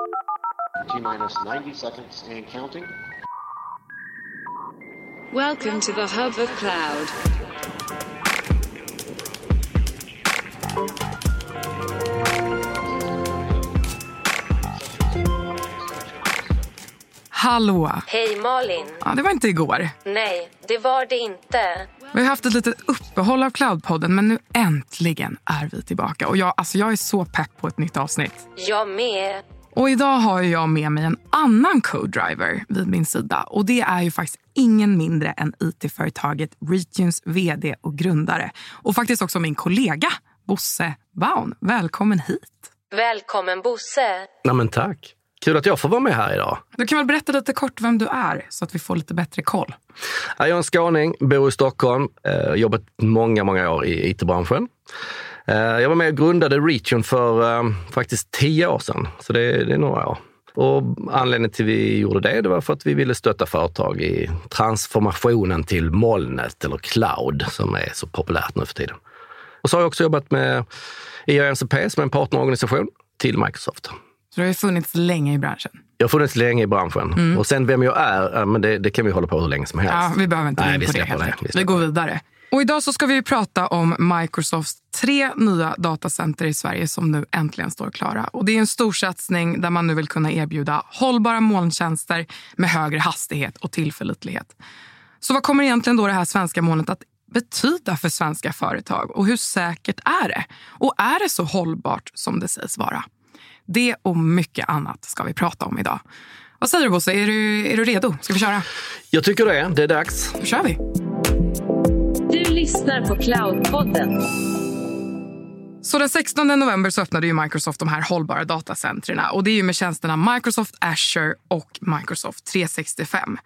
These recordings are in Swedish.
T minus 90 seconds and counting. Welcome to the hub of cloud. Hallå! Hej Malin. Ja, det var inte igår. Nej, det var det inte. Vi har haft ett litet uppehåll av Cloudpodden men nu äntligen är vi tillbaka. Och jag, alltså jag är så pepp på ett nytt avsnitt. Jag med. Och idag har jag med mig en annan co-driver vid min sida. Och det är ju faktiskt ingen mindre än it-företaget Retunes vd och grundare. Och faktiskt också min kollega Bosse Baun. Välkommen hit. Välkommen Bosse. Nej, men tack. Kul att jag får vara med här idag. Du kan väl berätta lite kort vem du är så att vi får lite bättre koll. Jag är en skåning, bor i Stockholm, eh, jobbat många, många år i it-branschen. Eh, jag var med och grundade Reachun för eh, faktiskt tio år sedan, så det, det är några år. Och anledningen till att vi gjorde det, det var för att vi ville stötta företag i transformationen till molnet eller cloud som är så populärt nu för tiden. Och så har jag också jobbat med IANCP som är en partnerorganisation till Microsoft. Så du har funnits länge i branschen. Jag har funnits länge i branschen och sen vem jag är, men det, det kan vi hålla på hur länge som helst. Ja, vi behöver inte gå Nej, in vi på det. helt det. enkelt. Vi Vi, går vidare. Och idag så ska vi prata om Microsofts tre nya datacenter i Sverige som nu äntligen står klara. Och det är en stor satsning där man nu vill kunna erbjuda hållbara molntjänster med högre hastighet och tillförlitlighet. Så vad kommer egentligen då det här svenska molnet att betyda för svenska företag och hur säkert är det? Och är det så hållbart som det sägs vara? Det och mycket annat ska vi prata om idag. Vad säger du Bosse, är du, är du redo? Ska vi köra? Jag tycker det. Det är dags. Då kör vi. Du lyssnar på Cloudpodden. Så den 16 november så öppnade ju Microsoft de här hållbara datacentren. Och det är ju med tjänsterna Microsoft Azure och Microsoft 365.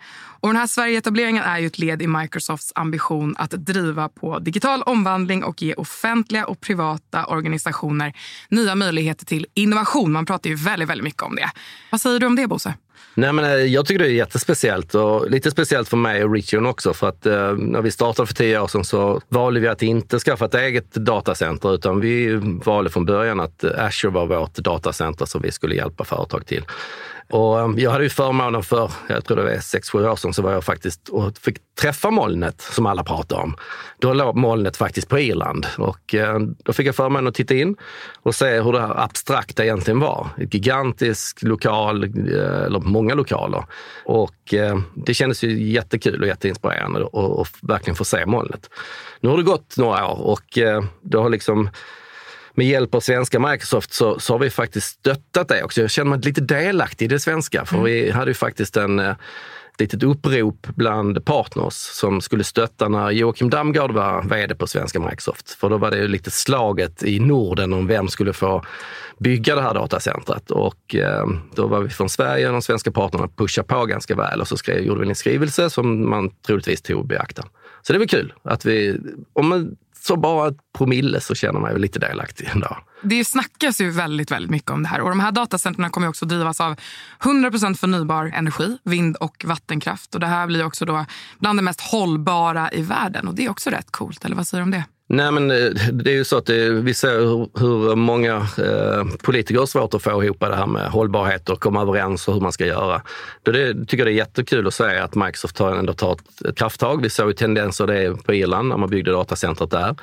Och den här Sverigeetableringen är ju ett led i Microsofts ambition att driva på digital omvandling och ge offentliga och privata organisationer nya möjligheter till innovation. Man pratar ju väldigt, väldigt mycket om det. Vad säger du om det, Bosse? Nej, men, eh, jag tycker det är jättespeciellt och lite speciellt för mig och Richion också. För att eh, när vi startade för tio år sedan så valde vi att inte skaffa ett eget datacenter utan vi valde från början att eh, Azure var vårt datacenter som vi skulle hjälpa företag till. Och um, jag hade ju förmånen för, jag tror det var sex sju år sedan, så var jag faktiskt och fick träffa molnet som alla pratar om. Då låg molnet faktiskt på Irland och eh, då fick jag förmånen att titta in och se hur det här abstrakta egentligen var. Ett gigantisk lokal, eh, eller många lokaler. Och eh, det kändes ju jättekul och jätteinspirerande och, och verkligen få se molnet. Nu har det gått några år och det har liksom med hjälp av svenska Microsoft så, så har vi faktiskt stöttat det också. Jag känner mig lite delaktig i det svenska, för vi hade ju faktiskt en eh, ett litet upprop bland partners som skulle stötta när Joakim Damgård var vd på svenska Microsoft. För då var det ju lite slaget i Norden om vem skulle få bygga det här datacentret. Och eh, då var vi från Sverige, de svenska partnerna, pusha på ganska väl och så skrev, gjorde vi en skrivelse som man troligtvis tog i beaktan. Så det var kul att vi, om man så bara ett promille så känner man ju lite delaktig ändå. Det snackas ju väldigt, väldigt mycket om det här. Och de här datacentren kommer också drivas av 100% förnybar energi, vind och vattenkraft. Och det här blir också då bland det mest hållbara i världen. Och det är också rätt coolt, eller vad säger du om det? Nej, men eh, det är ju så att det, vi ser hur, hur många eh, politiker har svårt att få ihop det här med hållbarhet och komma överens och hur man ska göra. Då det, tycker jag det är jättekul att se att Microsoft tar, ändå tar ett, ett krafttag. Vi såg ju tendenser det på Irland när man byggde datacentret där.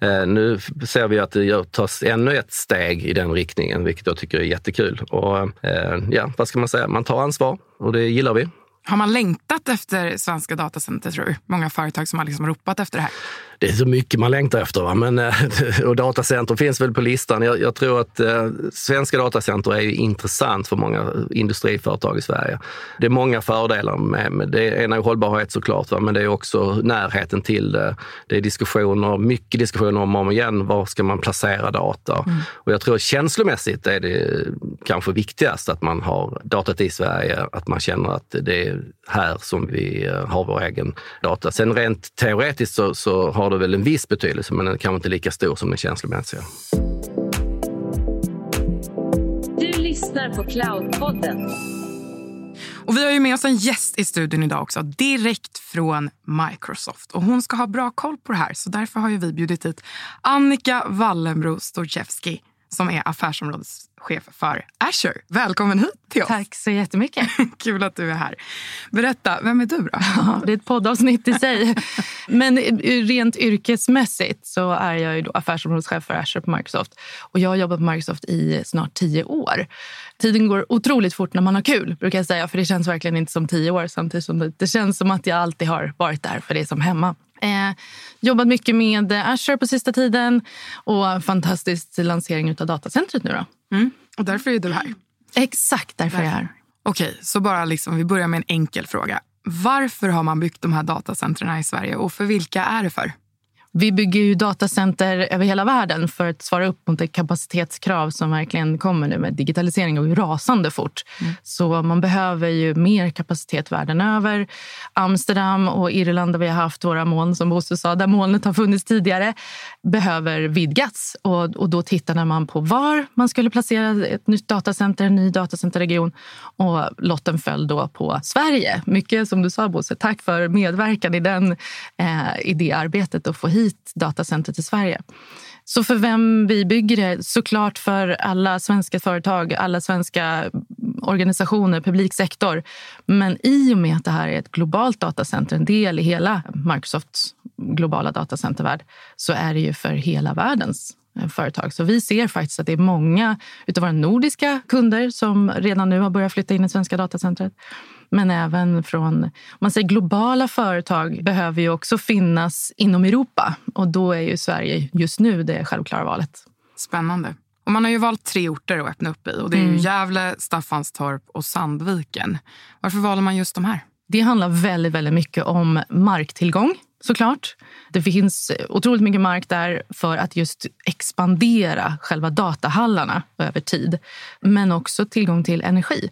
Eh, nu ser vi att det tas ännu ett steg i den riktningen, vilket jag tycker är jättekul. Och eh, ja, vad ska man säga? Man tar ansvar och det gillar vi. Har man längtat efter svenska datacenter, tror du? Många företag som har liksom ropat efter det här. Det är så mycket man längtar efter. Va? Men, eh, och datacenter finns väl på listan. Jag, jag tror att eh, svenska datacenter är intressant för många industriföretag i Sverige. Det är många fördelar med, med det. ena är hållbarhet såklart, va? men det är också närheten till det. Det är diskussioner, mycket diskussioner om och om igen. Var ska man placera data? Mm. Och jag tror känslomässigt är det kanske viktigast att man har datat i Sverige, att man känner att det är här som vi eh, har vår egen data. Sen rent teoretiskt så, så har det väl en viss betydelse, men den kanske inte lika stor som den känslomässiga. Du lyssnar på Cloudpodden. Och vi har ju med oss en gäst i studion idag också, direkt från Microsoft. Och hon ska ha bra koll på det här, så därför har ju vi bjudit hit Annika Wallenbro Storchevski. Som är affärsområdeschef för Azure. Välkommen hit till oss. Tack så jättemycket. Kul att du är här. Berätta, vem är du då? Ja, det är ett poddavsnitt i sig. Men rent yrkesmässigt så är jag ju affärsområdeschef för Azure på Microsoft. Och jag har jobbat på Microsoft i snart tio år. Tiden går otroligt fort när man har kul, brukar jag säga. För det känns verkligen inte som tio år, samtidigt som det, det känns som att jag alltid har varit där, för det är som hemma. Eh, jobbat mycket med Azure på sista tiden och fantastisk lansering av datacentret nu då. Mm. Och därför är du här. Exakt därför, därför. är jag här. Okej, så bara liksom, vi börjar med en enkel fråga. Varför har man byggt de här datacentren i Sverige och för vilka är det för? Vi bygger ju datacenter över hela världen för att svara upp mot det kapacitetskrav som verkligen kommer nu med digitalisering och rasande fort. Mm. Så man behöver ju mer kapacitet världen över. Amsterdam och Irland där vi har haft våra moln, som Bosse sa, där molnet har funnits tidigare, behöver vidgas. Och, och då tittade man på var man skulle placera ett nytt datacenter, en ny datacenterregion. Och lotten föll då på Sverige. Mycket som du sa Bosse, tack för medverkan i, den, eh, i det arbetet och få hit hit datacenter till Sverige. Så för vem vi bygger det? Såklart för alla svenska företag, alla svenska organisationer, publik sektor. Men i och med att det här är ett globalt datacenter, en del i hela Microsofts globala datacentervärld, så är det ju för hela världens företag. Så vi ser faktiskt att det är många av våra nordiska kunder som redan nu har börjat flytta in i svenska datacentret men även från om man säger globala företag behöver ju också finnas inom Europa och då är ju Sverige just nu det självklara valet. Spännande. Och man har ju valt tre orter att öppna upp i och det är mm. Gävle, Staffanstorp och Sandviken. Varför valde man just de här? Det handlar väldigt, väldigt mycket om marktillgång såklart. Det finns otroligt mycket mark där för att just expandera själva datahallarna över tid. Men också tillgång till energi.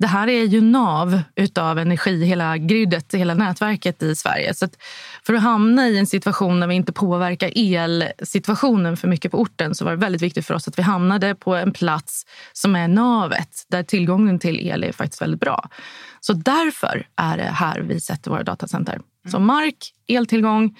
Det här är ju nav utav energi, hela gridet, hela nätverket i Sverige. Så för att hamna i en situation där vi inte påverkar elsituationen för mycket på orten så var det väldigt viktigt för oss att vi hamnade på en plats som är navet, där tillgången till el är faktiskt väldigt bra. Så därför är det här vi sätter våra datacenter. Så mark, eltillgång,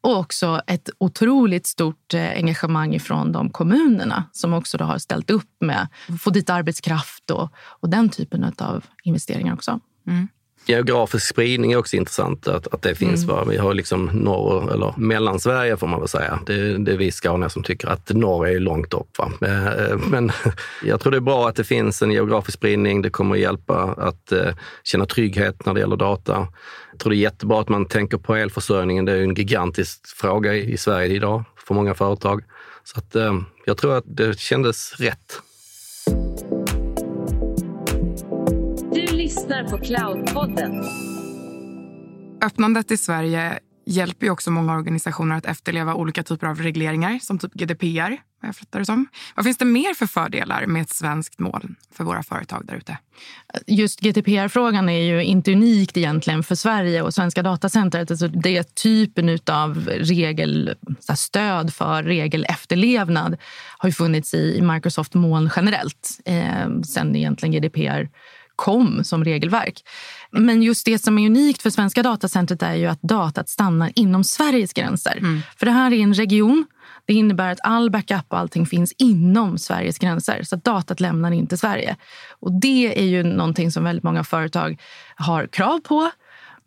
och också ett otroligt stort eh, engagemang från de kommunerna som också har ställt upp med att få dit arbetskraft och, och den typen av investeringar också. Mm. Geografisk spridning är också intressant, att, att det finns. Mm. Vi har liksom norr eller Mellansverige får man väl säga. Det, det är vi skåningar som tycker att norr är långt upp. Va? Eh, men jag tror det är bra att det finns en geografisk spridning. Det kommer att hjälpa att eh, känna trygghet när det gäller data. Jag tror det är jättebra att man tänker på elförsörjningen. Det är en gigantisk fråga i, Sverige idag för många företag. Så att, eh, jag tror att det kändes rätt. Lyssnar på Cloudpodden. Öppnandet i Sverige hjälper ju också många organisationer att efterleva olika typer av regleringar, som typ GDPR. Vad, jag det som. vad finns det mer för fördelar med ett svenskt mål för våra företag där ute? Just GDPR-frågan är ju inte unikt egentligen för Sverige och svenska datacentret. Alltså det typen av regelstöd för regelefterlevnad har ju funnits i Microsoft moln generellt eh, sen egentligen GDPR kom som regelverk. Men just det som är unikt för svenska datacentret är ju att datat stannar inom Sveriges gränser. Mm. För det här är en region. Det innebär att all backup och allting finns inom Sveriges gränser. Så att datat lämnar inte Sverige. Och det är ju någonting som väldigt många företag har krav på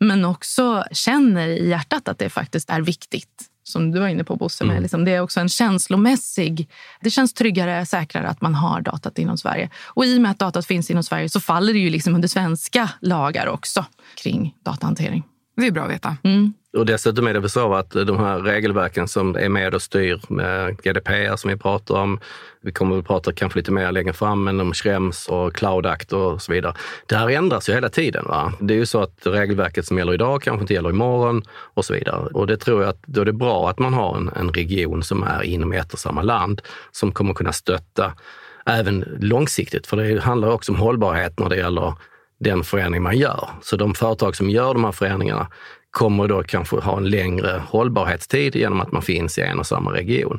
men också känner i hjärtat att det faktiskt är viktigt som du var inne på Bosse. Med. Mm. Liksom, det är också en känslomässig... Det känns tryggare, säkrare att man har datat inom Sverige. Och i och med att datat finns inom Sverige så faller det ju liksom under svenska lagar också kring datahantering. Det är bra att veta. Mm. Och dessutom är det väl så att eh, de här regelverken som är med och styr eh, med GDPR som vi pratar om, vi kommer att prata kanske lite mer längre fram, men om Schrems och Cloud Act och så vidare. Det här ändras ju hela tiden. Va? Det är ju så att regelverket som gäller idag kanske inte gäller imorgon och så vidare. Och det tror jag att då är det bra att man har en, en region som är inom ett och samma land som kommer kunna stötta även långsiktigt. För det handlar också om hållbarhet när det gäller den förändring man gör. Så de företag som gör de här förändringarna kommer då kanske ha en längre hållbarhetstid genom att man finns i en och samma region.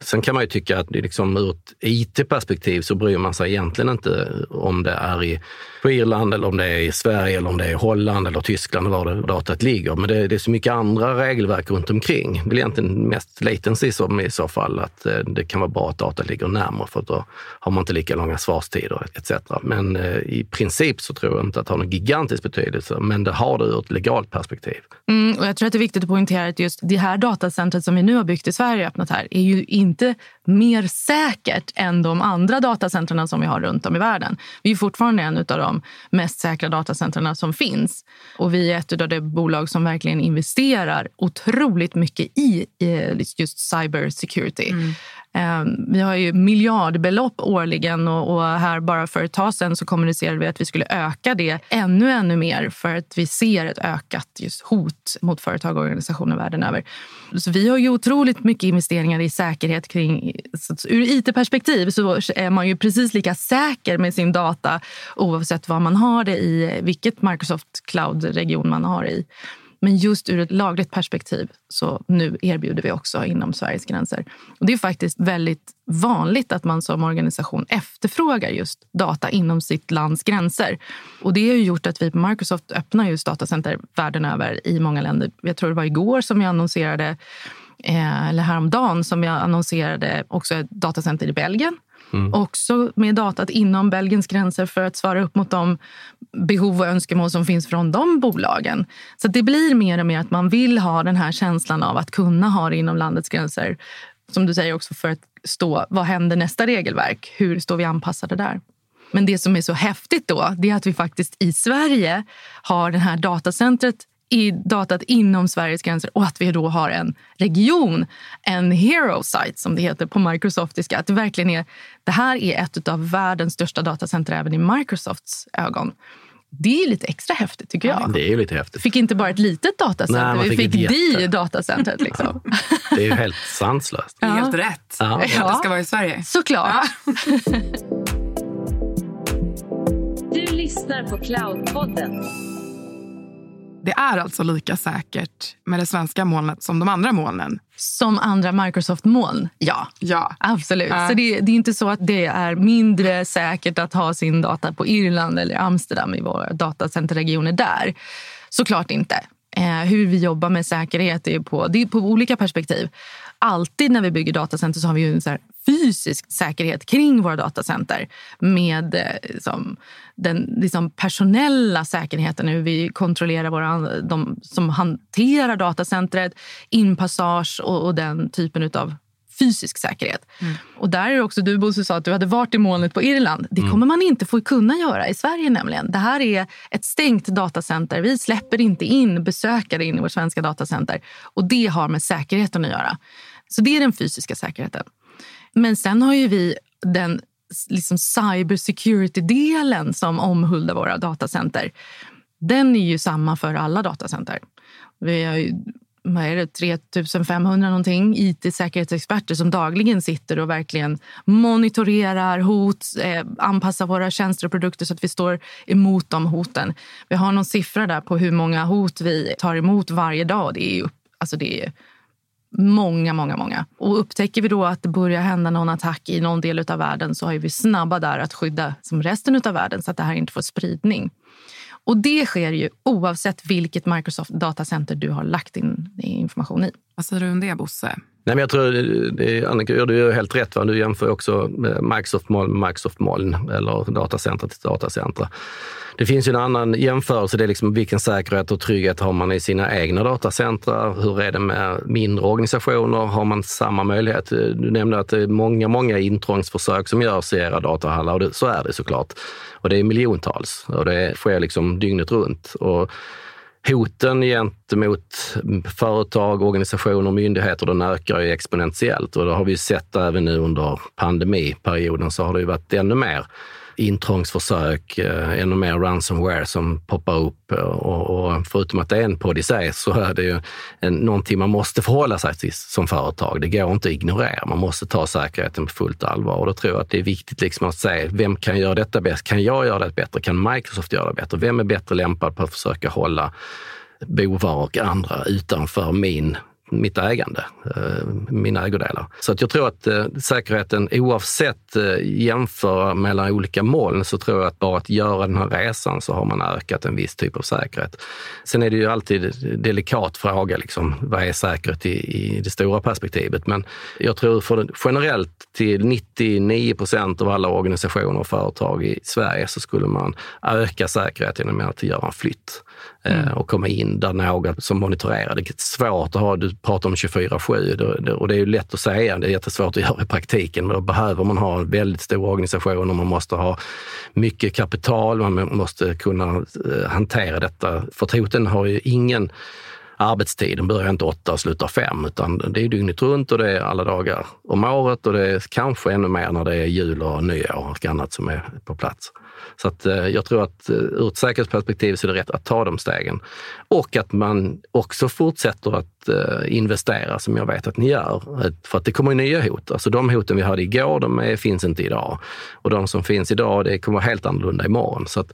Sen kan man ju tycka att det liksom ur ett IT-perspektiv så bryr man sig egentligen inte om det är i, på Irland eller om det är i Sverige eller om det är i Holland eller Tyskland var det datat ligger. Men det, det är så mycket andra regelverk runt omkring. Det är egentligen mest latency som i så fall, att eh, det kan vara bra att datat ligger närmare för då har man inte lika långa svarstider etc. Men eh, i princip så tror jag inte att det har någon gigantisk betydelse, men det har det ur ett legalt perspektiv. Mm, och jag tror att det är viktigt att poängtera att just det här datacentret som vi nu har byggt i Sverige öppnat här är ju inte mer säkert än de andra datacentren som vi har runt om i världen. Vi är fortfarande en av de mest säkra datacentren som finns. Och vi är ett av de bolag som verkligen investerar otroligt mycket i just cyber security. Mm. Ehm, vi har ju miljardbelopp årligen och, här bara för ett tag sedan så kommunicerade vi att vi skulle öka det ännu, ännu mer för att vi ser ett ökat just hot mot företag och organisationer världen över. Så vi har ju otroligt mycket investeringar i säkerhet kring... ur it-perspektiv så är man ju precis lika säker med sin data oavsett vad man har det i, vilket Microsoft Cloud-region man har i. Men just ur ett lagligt perspektiv så nu erbjuder vi också inom Sveriges gränser. Och det är faktiskt väldigt vanligt att man som organisation efterfrågar just data inom sitt lands gränser. Och det har gjort att vi på Microsoft öppnar just datacenter världen över i många länder. Jag tror det var igår som jag annonserade eh, eller häromdagen som jag annonserade också ett datacenter i Belgien Mm. Också med datat inom Belgiens gränser för att svara upp mot de behov och önskemål som finns från de bolagen. Så det blir mer och mer att man vill ha den här känslan av att kunna ha det inom landets gränser. Som du säger också för att stå, vad händer nästa regelverk? Hur står vi anpassade där? Men det som är så häftigt då, det är att vi faktiskt i Sverige har det här datacentret i datat inom Sveriges gränser och att vi då har en region, en hero site som det heter på Microsoftiska. Att det verkligen är, det här är ett av världens största datacenter även i Microsofts ögon. Det är lite extra häftigt tycker jag. Det är lite häftigt. fick inte bara ett litet datacenter, Nej, vi fick, fick det datacentret. Liksom. det är ju helt sanslöst. Det är helt rätt. Ja. Att det ska vara i Sverige. Såklart. Ja. du lyssnar på Cloudpodden. Det är alltså lika säkert med det svenska molnet som de andra molnen? Som andra Microsoft-moln? Ja. ja. Absolut. Äh. Så det, det, är inte så att det är mindre säkert att ha sin data på Irland eller Amsterdam i våra datacenterregioner där. Såklart inte. Eh, hur vi jobbar med säkerhet är på, det är på olika perspektiv. Alltid när vi bygger datacenter så har vi ju en så fysisk säkerhet kring våra datacenter med eh, liksom, den liksom personella säkerheten, hur vi kontrollerar våra, de som hanterar datacentret, inpassage och, och den typen av fysisk säkerhet. Mm. Och där är också, du Bosse sa att du hade varit i molnet på Irland. Det mm. kommer man inte få kunna göra i Sverige nämligen. Det här är ett stängt datacenter. Vi släpper inte in besökare in i vårt svenska datacenter. Och det har med säkerheten att göra. Så det är den fysiska säkerheten. Men sen har ju vi den liksom cybersecurity-delen som omhuldar våra datacenter. Den är ju samma för alla datacenter. Vi har ju vad är det, 3500 någonting it-säkerhetsexperter som dagligen sitter och verkligen monitorerar hot, eh, anpassar våra tjänster och produkter så att vi står emot de hoten. Vi har någon siffra där på hur många hot vi tar emot varje dag. Det är, alltså det är Många, många, många. Och upptäcker vi då att det börjar hända någon attack i någon del av världen så är vi snabba där att skydda som resten av världen så att det här inte får spridning. Och det sker ju oavsett vilket Microsoft datacenter du har lagt din information i. Vad säger du om det, Bosse? Nej, men jag tror, eh, det, Annika, du gör helt rätt. Va? Du jämför också Microsoft-moln med Microsoft-moln eller datacenter till datacenter. Det finns ju en annan jämförelse, det är liksom vilken säkerhet och trygghet har man i sina egna datacentra? Hur är det med mindre organisationer? Har man samma möjlighet? Eh, du nämnde att det är många, många intrångsförsök som görs i era datahallar och det, så är det såklart. Och det är miljontals och det sker liksom dygnet runt. Och hoten gentemot företag, organisationer och myndigheter den ökar ju exponentiellt. Och det har vi sett även nu under pandemiperioden så har det ju varit ännu mer intrångsförsök, eh, ännu mer ransomware som poppar upp. Och, och förutom att det är en podd i sig så är det ju en, någonting man måste förhålla sig till som företag. Det går inte att ignorera. Man måste ta säkerheten på fullt allvar. Och då tror jag att det är viktigt liksom att se vem kan göra detta bäst? Kan jag göra det bättre? Kan Microsoft göra det bättre? Vem är bättre lämpad på att försöka hålla bovar och andra utanför min mitt ägande, eh, mina ägodelar. Så att jag tror att eh, säkerheten, oavsett eh, jämföra mellan olika moln, så tror jag att bara att göra den här resan så har man ökat en viss typ av säkerhet. Sen är det ju alltid en delikat fråga, liksom, vad är säkerhet i, i det stora perspektivet? Men jag tror för generellt till 99 procent av alla organisationer och företag i Sverige så skulle man öka säkerheten genom att göra en flytt mm. och komma in där någon som monitorerar. Det är svårt att ha, du pratar om 24-7 och det är ju lätt att säga, det är jättesvårt att göra i praktiken, men då behöver man ha en väldigt stor organisation och man måste ha mycket kapital, man måste kunna eh, hantera detta. För Toten har ju ingen arbetstiden börjar inte åtta och slutar fem, utan det är dygnet runt och det är alla dagar om året och det är kanske ännu mer när det är jul och nyår och annat som är på plats. Så att, eh, jag tror att eh, ur ett säkerhetsperspektiv så är det rätt att ta de stegen. Och att man också fortsätter att eh, investera som jag vet att ni gör. För att det kommer nya hot. Alltså de hoten vi hade igår, de finns inte idag. Och de som finns idag, det kommer vara helt annorlunda imorgon. Så att,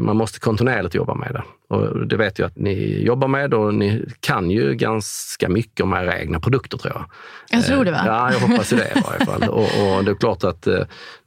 man måste kontinuerligt jobba med det. Och det vet jag att ni jobbar med och ni kan ju ganska mycket om era egna produkter tror jag. Jag tror det va? Ja, jag hoppas det i varje fall. Och, och, det är klart att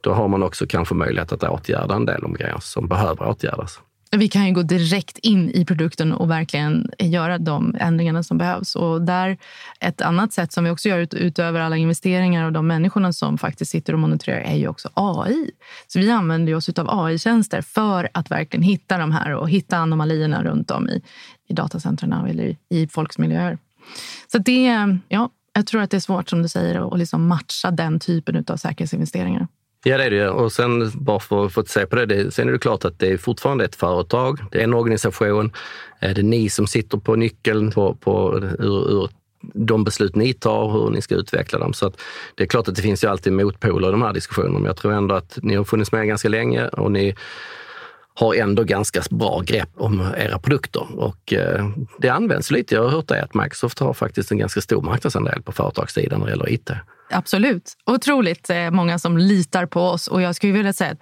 då har man också kanske möjlighet att åtgärda en del om grejer som behöver åtgärdas. Vi kan ju gå direkt in i produkten och verkligen göra de ändringarna som behövs. Och där, ett annat sätt som vi också gör utöver alla investeringar och de människorna som faktiskt sitter och monitorerar är ju också AI. Så vi använder oss av AI-tjänster för att verkligen hitta de här och hitta anomalierna runt om i, i datacentren eller i folks miljöer. Så det, ja, jag tror att det är svårt som du säger att liksom matcha den typen av säkerhetsinvesteringar. Ja, det är det Och sen bara för, för att se på det, det, sen är det klart att det är fortfarande ett företag. Det är en organisation. Eh, det är ni som sitter på nyckeln på, på ur, ur de beslut ni tar, hur ni ska utveckla dem. Så att det är klart att det finns ju alltid motpoler i de här diskussionerna, men jag tror ändå att ni har funnits med ganska länge och ni har ändå ganska bra grepp om era produkter. Och eh, det används lite. Jag har hört det att Microsoft har faktiskt en ganska stor marknadsandel på företagssidan när det gäller IT. Absolut. Otroligt eh, många som litar på oss. Och jag skulle vilja säga att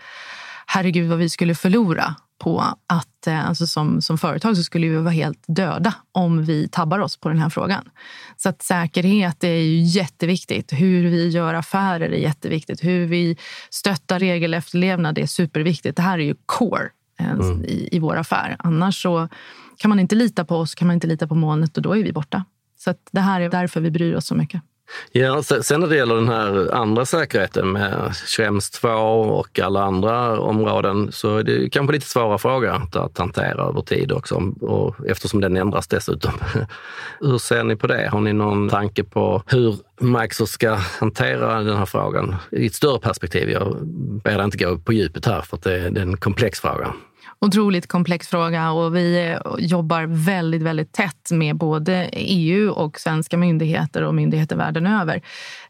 herregud vad vi skulle förlora på att eh, alltså som, som företag så skulle vi vara helt döda om vi tabbar oss på den här frågan. Så att säkerhet är ju jätteviktigt. Hur vi gör affärer är jätteviktigt. Hur vi stöttar regelefterlevnad är superviktigt. Det här är ju core mm. i, i vår affär. Annars så kan man inte lita på oss, kan man inte lita på molnet och då är vi borta. Så det här är därför vi bryr oss så mycket. Ja, sen när det gäller den här andra säkerheten med Schrems 2 och alla andra områden så är det kanske lite svåra frågor att hantera över tid också, och eftersom den ändras dessutom. Hur ser ni på det? Har ni någon tanke på hur Microsoft ska hantera den här frågan i ett större perspektiv? Jag ber dig inte gå på djupet här för att det är en komplex fråga otroligt komplex fråga och vi eh, jobbar väldigt, väldigt tätt med både EU och svenska myndigheter och myndigheter världen över,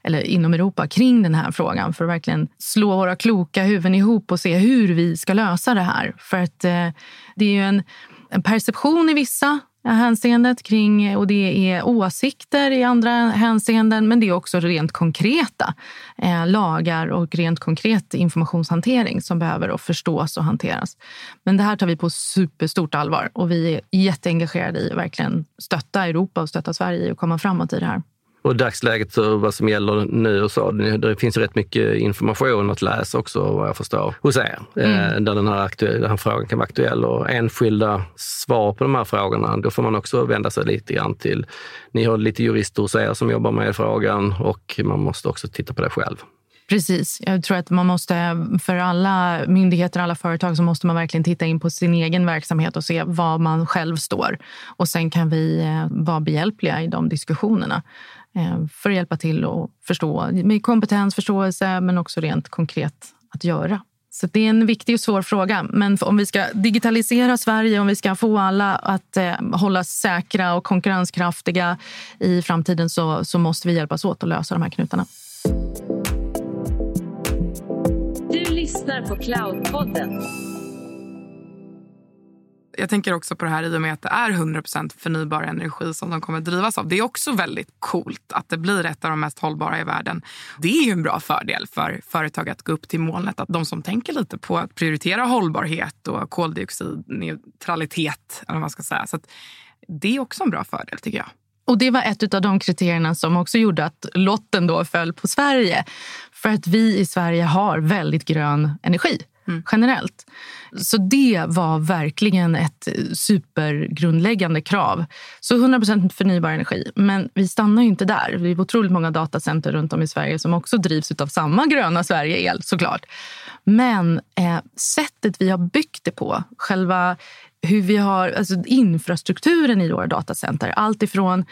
eller inom Europa, kring den här frågan för att verkligen slå våra kloka huvuden ihop och se hur vi ska lösa det här. För att eh, det är ju en, en perception i vissa hänseendet kring, och det är åsikter i andra hänseenden men det är också rent konkreta eh, lagar och rent konkret informationshantering som behöver förstås och hanteras. Men det här tar vi på superstort allvar och vi är jätteengagerade i att verkligen stötta Europa och stötta Sverige och komma framåt i det här. Och dagsläget och vad som gäller nu och så, det finns ju rätt mycket information att läsa också vad jag förstår hos er. Eh, mm. Där den här, aktuell, den här frågan kan vara aktuell och enskilda svar på de här frågorna, då får man också vända sig lite grann till, ni har lite jurister hos er som jobbar med frågan och man måste också titta på det själv. Precis. Jag tror att man måste, för alla myndigheter och alla företag så måste man verkligen titta in på sin egen verksamhet och se var man själv står. Och sen kan vi eh, vara behjälpliga i de diskussionerna. Eh, för att hjälpa till och förstå med kompetens, förståelse men också rent konkret att göra. Så det är en viktig och svår fråga. Men om vi ska digitalisera Sverige, om vi ska få alla att eh, hållas säkra och konkurrenskraftiga i framtiden så, så måste vi hjälpas åt att lösa de här knutarna. Du lyssnar på Cloudpodden jag tänker också på det här i och med att det är 100% förnybar energi som de kommer att drivas av. Det är också väldigt coolt att det blir ett av de mest hållbara i världen. Det är ju en bra fördel för företag att gå upp till molnet. Att de som tänker lite på att prioritera hållbarhet och koldioxidneutralitet, eller vad man ska säga. Så det är också en bra fördel tycker jag. Och det var ett av de kriterierna som också gjorde att lotten då föll på Sverige. För att vi i Sverige har väldigt grön energi Mm. generellt. Så det var verkligen ett supergrundläggande krav. Så 100% förnybar energi. Men vi stannar ju inte där. Vi har otroligt många datacenter runt om i Sverige som också drivs av samma gröna Sverige-el såklart. Men eh, sättet vi har byggt det på, själva hur vi har alltså infrastrukturen i våra datacenter. Allt ifrån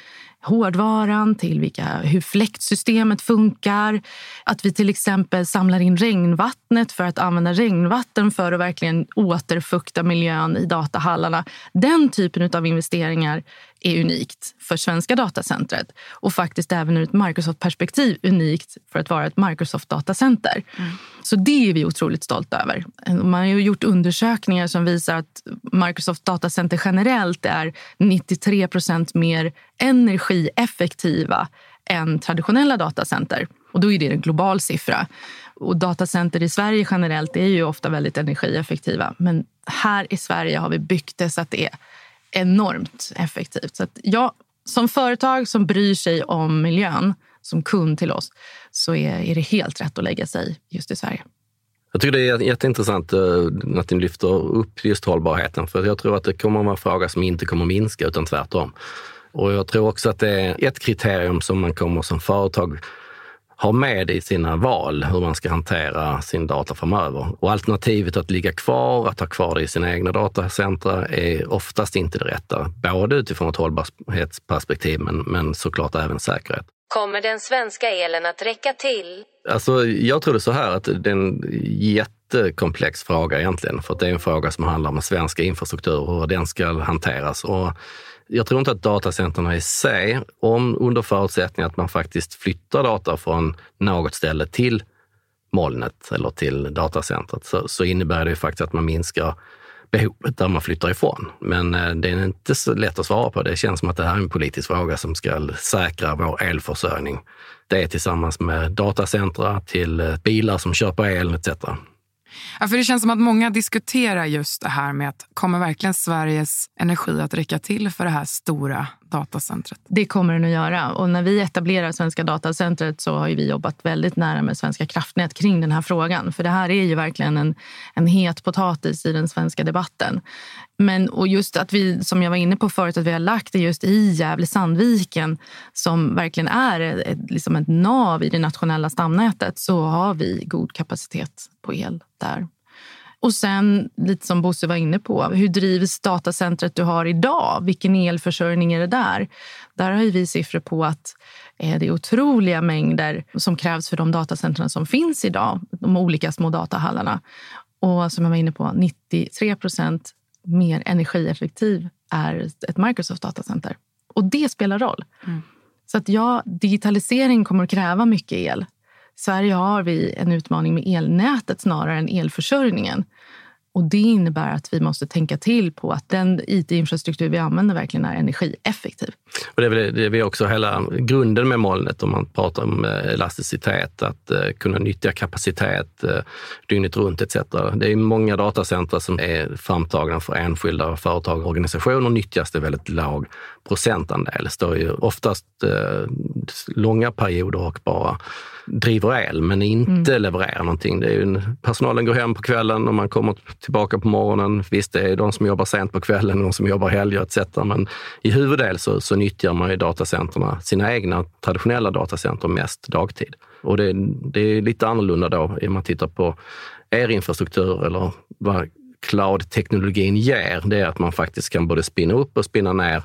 hårdvaran till vilka, hur fläktsystemet funkar. Att vi till exempel samlar in regnvattnet för att använda regnvatten för att verkligen återfukta miljön i datahallarna. Den typen av investeringar är unikt för svenska datacentret och faktiskt även ur ett Microsoft-perspektiv unikt för att vara ett Microsoft-datacenter. Mm. Så det är vi otroligt stolta över. Man har gjort undersökningar som visar att Microsoft datacenter generellt är 93 procent mer energieffektiva än traditionella datacenter. Och då är det en global siffra. Och datacenter i Sverige generellt är ju ofta väldigt energieffektiva. Men här i Sverige har vi byggt det så att det är enormt effektivt. Så att ja, som företag som bryr sig om miljön, som kund till oss, så är, är det helt rätt att lägga sig just i Sverige. Jag tycker det är jätteintressant eh, att ni lyfter upp just hållbarheten, för jag tror att det kommer att vara en fråga som inte kommer att minska, utan tvärtom. Och jag tror också att det är ett kriterium som man kommer som företag ha med i sina val hur man ska hantera sin data framöver. Och alternativet att ligga kvar, att ha kvar det i sina egna datacentra är oftast inte det rätta. Både utifrån ett hållbarhetsperspektiv men, men såklart även säkerhet. Kommer den svenska elen att räcka till? Alltså, jag tror det så här att det är en jättekomplex fråga egentligen. För det är en fråga som handlar om svensk infrastruktur och hur den ska hanteras. Och jag tror inte att datacenterna i sig, om under förutsättning att man faktiskt flyttar data från något ställe till molnet eller till datacentret, så, så innebär det faktiskt att man minskar behovet där man flyttar ifrån. Men eh, det är inte så lätt att svara på. Det känns som att det här är en politisk fråga som ska säkra vår elförsörjning. Det är tillsammans med datacentra till eh, bilar som kör på el etc. Ja, för det känns som att många diskuterar just det här med att kommer verkligen Sveriges energi att räcka till för det här stora datacentret? Det kommer den att göra. Och när vi etablerar Svenska datacentret så har vi jobbat väldigt nära med Svenska kraftnät kring den här frågan. För det här är ju verkligen en, en het potatis i den svenska debatten. Men och just att vi, som jag var inne på förut, att vi har lagt det just i Gävle-Sandviken som verkligen är ett, liksom ett nav i det nationella stamnätet så har vi god kapacitet på el där. Och sen, lite som Bosse var inne på, hur drivs datacentret du har idag? Vilken elförsörjning är det där? Där har vi siffror på att eh, det är otroliga mängder som krävs för de datacentren som finns idag, de olika små datahallarna. Och som jag var inne på, 93 procent mer energieffektiv är ett Microsoft datacenter. Och det spelar roll. Mm. Så att ja, digitalisering kommer att kräva mycket el. Sverige har vi en utmaning med elnätet snarare än elförsörjningen. Och Det innebär att vi måste tänka till på att den it-infrastruktur vi använder verkligen är energieffektiv. Och det är väl det är också hela grunden med molnet om man pratar om eh, elasticitet, att eh, kunna nyttja kapacitet eh, dygnet runt etc. Det är många datacenter som är framtagna för enskilda företag och organisationer nyttjas det väldigt låg procentandel. Står ju oftast uh, långa perioder och bara driver el men inte mm. levererar någonting. Det är ju, personalen går hem på kvällen och man kommer tillbaka på morgonen. Visst, det är de som jobbar sent på kvällen, de som jobbar helger etc. Men i huvuddel så, så nyttjar man ju datacenterna, sina egna traditionella datacenter mest dagtid. Och det, det är lite annorlunda då om man tittar på er infrastruktur eller vad cloud-teknologin ger. Det är att man faktiskt kan både spinna upp och spinna ner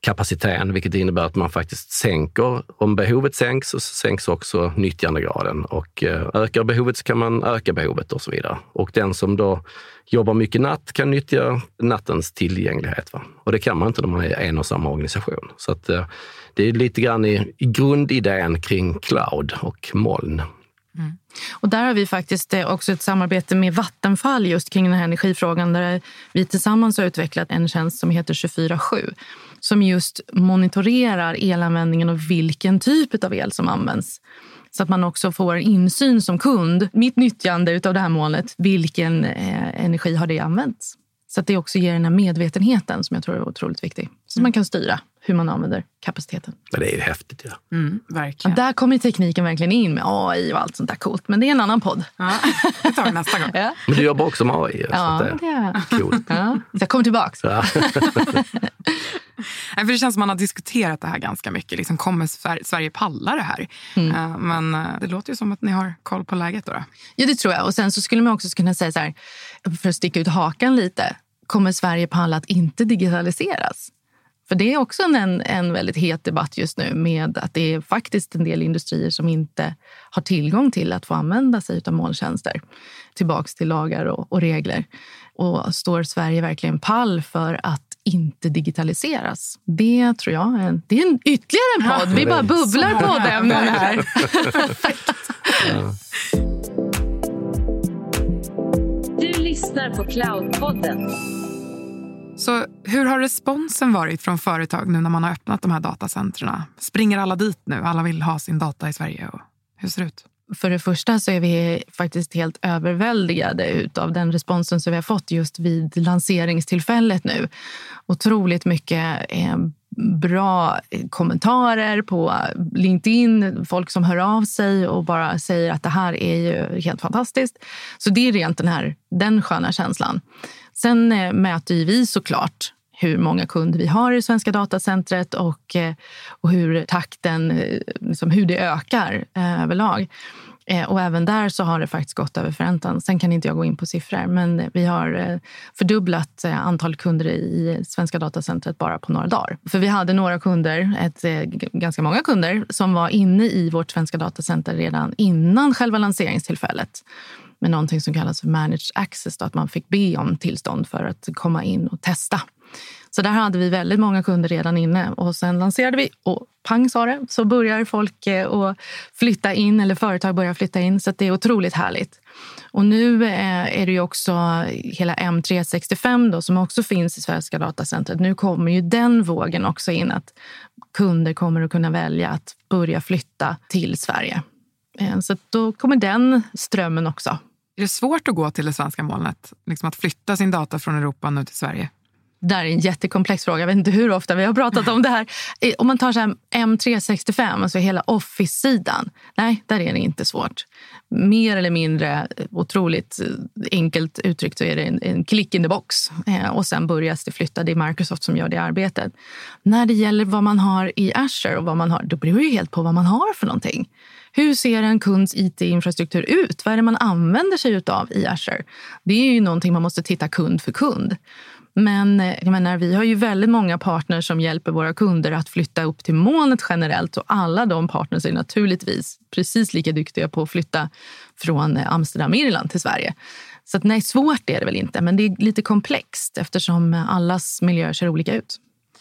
kapaciteten, vilket innebär att man faktiskt sänker, om behovet sänks så sänks också nyttjandegraden och eh, ökar behovet så kan man öka behovet och så vidare. Och den som då jobbar mycket natt kan nyttja nattens tillgänglighet. Va? Och det kan man inte när man är en och samma organisation. Så att, eh, det är lite grann i, i grundidén kring cloud och moln. Mm. Och där har vi faktiskt eh, också ett samarbete med Vattenfall just kring den här energifrågan där vi tillsammans har utvecklat en tjänst som heter 24-7 som just monitorerar elanvändningen och vilken typ av el som används. Så att man också får insyn som kund, mitt nyttjande av det här molnet, vilken eh, energi har det använts? Så att det också ger den här medvetenheten som jag tror är otroligt viktig. Så man kan styra hur man använder kapaciteten. Men det är ju häftigt. Ja. Mm, verkligen. Där kommer tekniken verkligen in med AI och allt sånt där coolt. Men det är en annan podd. Ja, det tar vi nästa gång. Ja, Men du jobbar också med AI. ja det är är coolt. ja. Så jag kommer tillbaks. Ja. Nej, för det känns som man har diskuterat det här ganska mycket. Liksom, kommer Sver- Sverige palla det här? Mm. Eh, Men eh, det låter ju som att ni har koll på läget. Då, då. Ja, det tror jag. Och sen så skulle man också kunna säga så här, för att sticka ut hakan lite. Kommer Sverige palla att inte digitaliseras? För det är också en, en väldigt het debatt just nu med att det är faktiskt en del industrier som inte har tillgång till att få använda sig av molntjänster. Tillbaks till lagar och, och regler. Och står Sverige verkligen pall för att inte digitaliseras? Det tror jag är en, det är en ytterligare en podd. Vi bara bubblar på ämnen här. Du lyssnar på Cloudpodden. Så hur har responsen varit från företag nu när man har öppnat de här datacentren? Springer alla dit nu? Alla vill ha sin data i Sverige. Och hur ser det ut? För det första så är vi faktiskt helt överväldigade av den responsen som vi har fått just vid lanseringstillfället nu. Otroligt mycket eh, bra kommentarer på LinkedIn, folk som hör av sig och bara säger att det här är ju helt fantastiskt. Så det är rent den här den sköna känslan. Sen eh, mäter ju vi såklart hur många kunder vi har i det svenska datacentret och, eh, och hur takten, eh, liksom hur det ökar överlag. Eh, och även där så har det faktiskt gått över förväntan. Sen kan inte jag gå in på siffror, men vi har eh, fördubblat eh, antal kunder i svenska datacentret bara på några dagar. För vi hade några kunder, ett, ganska många kunder, som var inne i vårt svenska datacenter redan innan själva lanseringstillfället med någonting som kallas för managed access, då, att man fick be om tillstånd för att komma in och testa. Så där hade vi väldigt många kunder redan inne och sen lanserade vi och pang sa det, så börjar folk eh, att flytta in eller företag börjar flytta in så att det är otroligt härligt. Och nu eh, är det ju också hela M365 då, som också finns i Svenska datacentret. Nu kommer ju den vågen också in att kunder kommer att kunna välja att börja flytta till Sverige. Eh, så då kommer den strömmen också. Är det svårt att gå till det svenska molnet? Liksom att flytta sin data från Europa nu till Sverige? Det där är en jättekomplex fråga. Jag vet inte hur ofta vi har pratat om det här. Om man tar så här M365, alltså hela Office-sidan. Nej, där är det inte svårt. Mer eller mindre eh, otroligt eh, enkelt uttryckt så är det en, en klick in the box. Eh, och sen börjas det flytta. Det är Microsoft som gör det arbetet. När det gäller vad man har i Azure, och vad man har, då beror det helt på vad man har för någonting. Hur ser en kunds IT-infrastruktur ut? Vad är det man använder sig av i Azure? Det är ju någonting man måste titta kund för kund. Men eh, jag menar, vi har ju väldigt många partners som hjälper våra kunder att flytta upp till molnet generellt. Och alla de partners är naturligtvis precis lika duktiga på att flytta från eh, Amsterdam, Irland till Sverige. Så att, nej, svårt är det väl inte, men det är lite komplext eftersom eh, allas miljöer ser olika ut.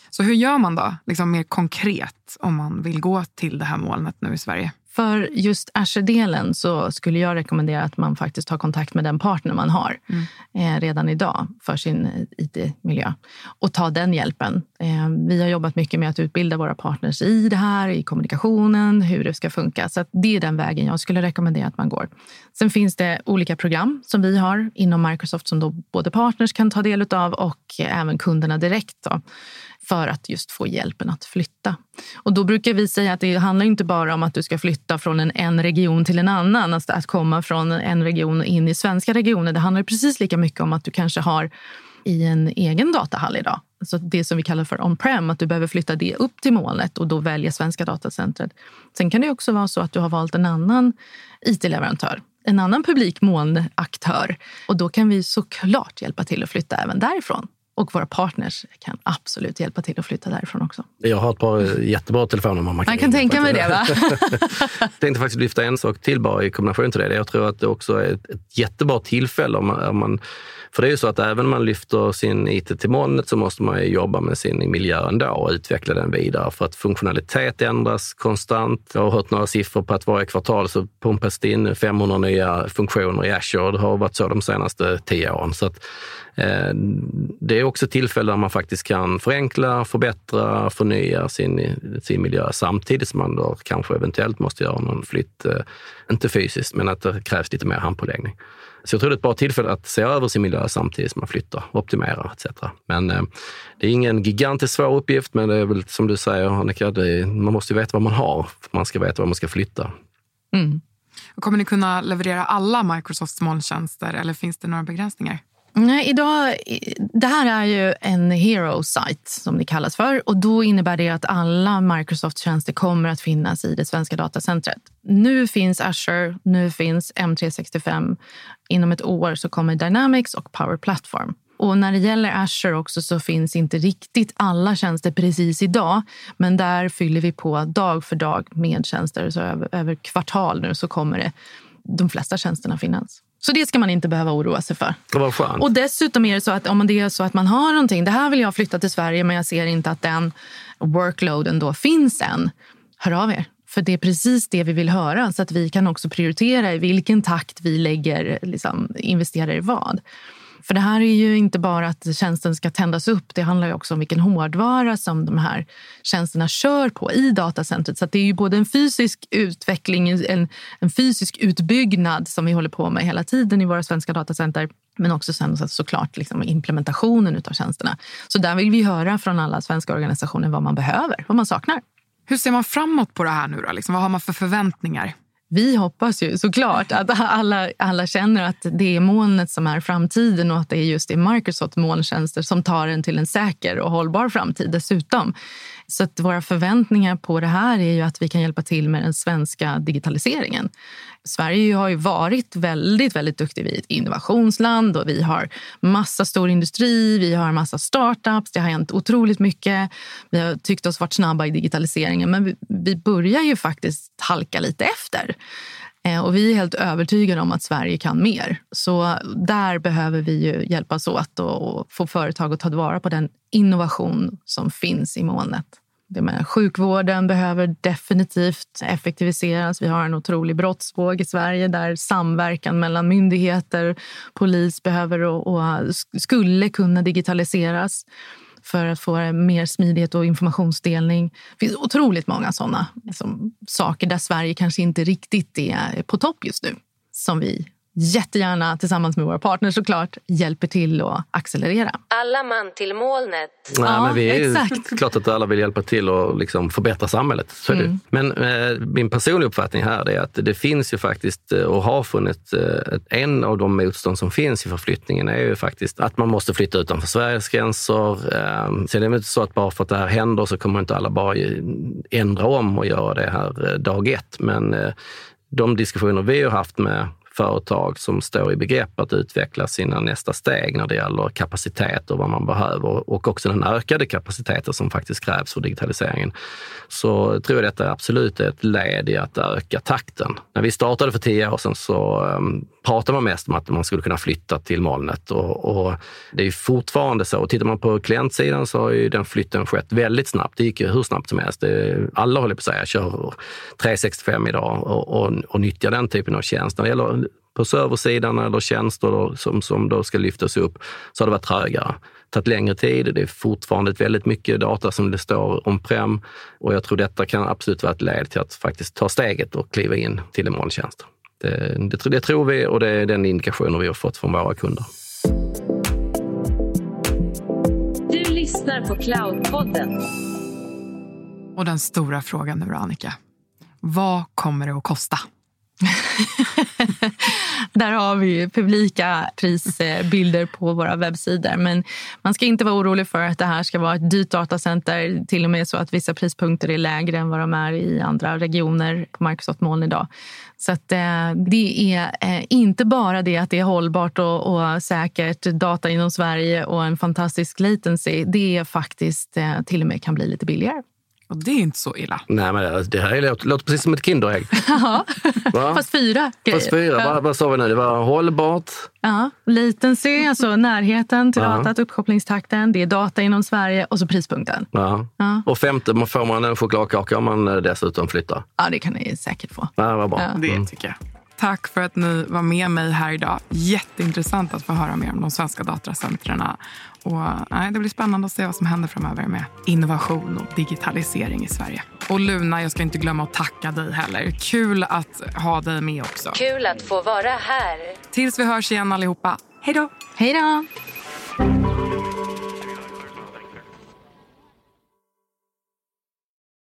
Så hur gör man då, liksom mer konkret, om man vill gå till det här molnet nu i Sverige? För just Azure-delen så skulle jag rekommendera att man faktiskt tar kontakt med den partner man har eh, redan idag för sin eh, IT-miljö och ta den hjälpen. Eh, vi har jobbat mycket med att utbilda våra partners i det här, i kommunikationen, hur det ska funka. Så det är den vägen jag skulle rekommendera att man går. Sen finns det olika program som vi har inom Microsoft som då både partners kan ta del av och även kunderna direkt. Då för att just få hjälpen att flytta. Och då brukar vi säga att det handlar inte bara om att du ska flytta från en, en region till en annan, alltså att komma från en region in i svenska regioner. Det handlar precis lika mycket om att du kanske har i en egen datahall idag. Alltså det som vi kallar för on-prem, att du behöver flytta det upp till molnet och då välja svenska datacentret. Sen kan det också vara så att du har valt en annan it-leverantör, en annan publik molnaktör. Och då kan vi såklart hjälpa till att flytta även därifrån. Och våra partners kan absolut hjälpa till att flytta därifrån också. Jag har ett par jättebra telefonnummer man kan Man kan tänka mig det, va? Jag tänkte faktiskt lyfta en sak till bara i kombination till det. Jag tror att det också är ett, ett jättebra tillfälle om man, om man för det är ju så att även om man lyfter sin IT till molnet så måste man ju jobba med sin miljö ändå och utveckla den vidare för att funktionalitet ändras konstant. Jag har hört några siffror på att varje kvartal så pumpas det in 500 nya funktioner i Azure. Det har varit så de senaste tio åren. Så att, eh, Eh, det är också ett tillfälle där man faktiskt kan förenkla, förbättra, förnya sin, sin miljö samtidigt som man då kanske eventuellt måste göra någon flytt, eh, inte fysiskt, men att det krävs lite mer handpåläggning. Så jag tror det är ett bra tillfälle att se över sin miljö samtidigt som man flyttar, optimerar etc. Men eh, det är ingen gigantiskt svår uppgift, men det är väl som du säger Annika, är, man måste ju veta vad man har. Man ska veta vad man ska flytta. Mm. Kommer ni kunna leverera alla Microsofts molntjänster eller finns det några begränsningar? Nej, idag, det här är ju en hero site som det kallas för. och Då innebär det att alla Microsoft-tjänster kommer att finnas i det svenska datacentret. Nu finns Azure, nu finns M365. Inom ett år så kommer Dynamics och Power Platform. Och när det gäller Azure också så finns inte riktigt alla tjänster precis idag. Men där fyller vi på dag för dag med tjänster. Så över, över kvartal nu så kommer det de flesta tjänsterna finnas. Så det ska man inte behöva oroa sig för. Och dessutom är det så att om det är så att man har någonting, det här vill jag flytta till Sverige men jag ser inte att den workloaden då finns än. Hör av er. För det är precis det vi vill höra så att vi kan också prioritera i vilken takt vi lägger, liksom, investerar i vad. För det här är ju inte bara att tjänsten ska tändas upp. Det handlar också om vilken hårdvara som de här tjänsterna kör på i datacentret. Så det är ju både en fysisk utveckling, en, en fysisk utbyggnad som vi håller på med hela tiden i våra svenska datacenter men också sen såklart liksom implementationen av tjänsterna. Så där vill vi höra från alla svenska organisationer vad man behöver, vad man saknar. Hur ser man framåt på det här nu? Då? Liksom, vad har man för förväntningar? Vi hoppas ju såklart att alla, alla känner att det är molnet som är framtiden och att det är just i Microsoft molntjänster som tar en till en säker och hållbar framtid dessutom. Så att våra förväntningar på det här är ju att vi kan hjälpa till med den svenska digitaliseringen. Sverige har ju varit väldigt, väldigt duktig. Vi är ett innovationsland och vi har massa stor industri, vi har massa startups. Det har hänt otroligt mycket. Vi har tyckt oss varit snabba i digitaliseringen, men vi, vi börjar ju faktiskt halka lite efter. Eh, och vi är helt övertygade om att Sverige kan mer. Så där behöver vi ju hjälpas åt och få företag att ta vara på den innovation som finns i molnet. Det menar, sjukvården behöver definitivt effektiviseras. Vi har en otrolig brottsvåg i Sverige där samverkan mellan myndigheter, polis behöver och, och skulle kunna digitaliseras för att få mer smidighet och informationsdelning. Det finns otroligt många sådana liksom, saker där Sverige kanske inte riktigt är på topp just nu som vi jättegärna tillsammans med våra partners såklart hjälper till att accelerera. Alla man till molnet. Nej, ja, men vi är exakt. klart att alla vill hjälpa till och liksom förbättra samhället. Så mm. Men eh, min personliga uppfattning här är att det finns ju faktiskt eh, och har funnits eh, en av de motstånd som finns i förflyttningen är ju faktiskt att man måste flytta utanför Sveriges gränser. Eh, sen är det inte så att bara för att det här händer så kommer inte alla bara ändra om och göra det här eh, dag ett. Men eh, de diskussioner vi har haft med företag som står i begrepp att utveckla sina nästa steg när det gäller kapacitet och vad man behöver och också den ökade kapaciteten som faktiskt krävs för digitaliseringen. Så tror jag detta absolut är ett led i att öka takten. När vi startade för tio år sedan så ehm, pratar pratade man mest om att man skulle kunna flytta till molnet och, och det är fortfarande så. Och tittar man på klientsidan så har ju den flytten skett väldigt snabbt. Det gick ju hur snabbt som helst. Det, alla håller på att säga kör 365 idag och, och, och nyttjar den typen av tjänst. När det gäller på serversidan eller tjänster då, som, som då ska lyftas upp så har det varit trögare. tagit längre tid. Det är fortfarande väldigt mycket data som det står om-prem och jag tror detta kan absolut vara ett led till att faktiskt ta steget och kliva in till en molntjänst. Det, det, det tror vi och det är den indikationen vi har fått från våra kunder. Du lyssnar på Cloudpodden. Och den stora frågan nu Annika. Vad kommer det att kosta? Där har vi publika prisbilder på våra webbsidor. Men man ska inte vara orolig för att det här ska vara ett dyrt datacenter. Till och med så att vissa prispunkter är lägre än vad de är i andra regioner på Microsoft moln idag. Så att, eh, det är eh, inte bara det att det är hållbart och, och, säkert data inom Sverige och en fantastisk latency. Det är faktiskt eh, till och med kan bli lite billigare. Och det är inte så illa. Nej, men det här låter, låter precis som ett Kinderägg. Ja, fast fyra grejer. Fast fyra. Ja. Vad, vad sa vi nu? Det var hållbart? Ja, latency, alltså närheten till ja. datat, uppkopplingstakten. Det är data inom Sverige och så prispunkten. Ja. ja. Och femte, får man en chokladkaka om man eh, dessutom flyttar? Ja, det kan ni säkert få. Ja, vad bra. Ja. Det tycker jag. Tack för att ni var med mig här idag. Jätteintressant att få höra mer om de svenska datacentren. Och, nej, det blir spännande att se vad som händer framöver med innovation och digitalisering i Sverige. Och Luna, jag ska inte glömma att tacka dig heller. Kul att ha dig med också. Kul att få vara här. Tills vi hörs igen allihopa. Hej då! Hej då!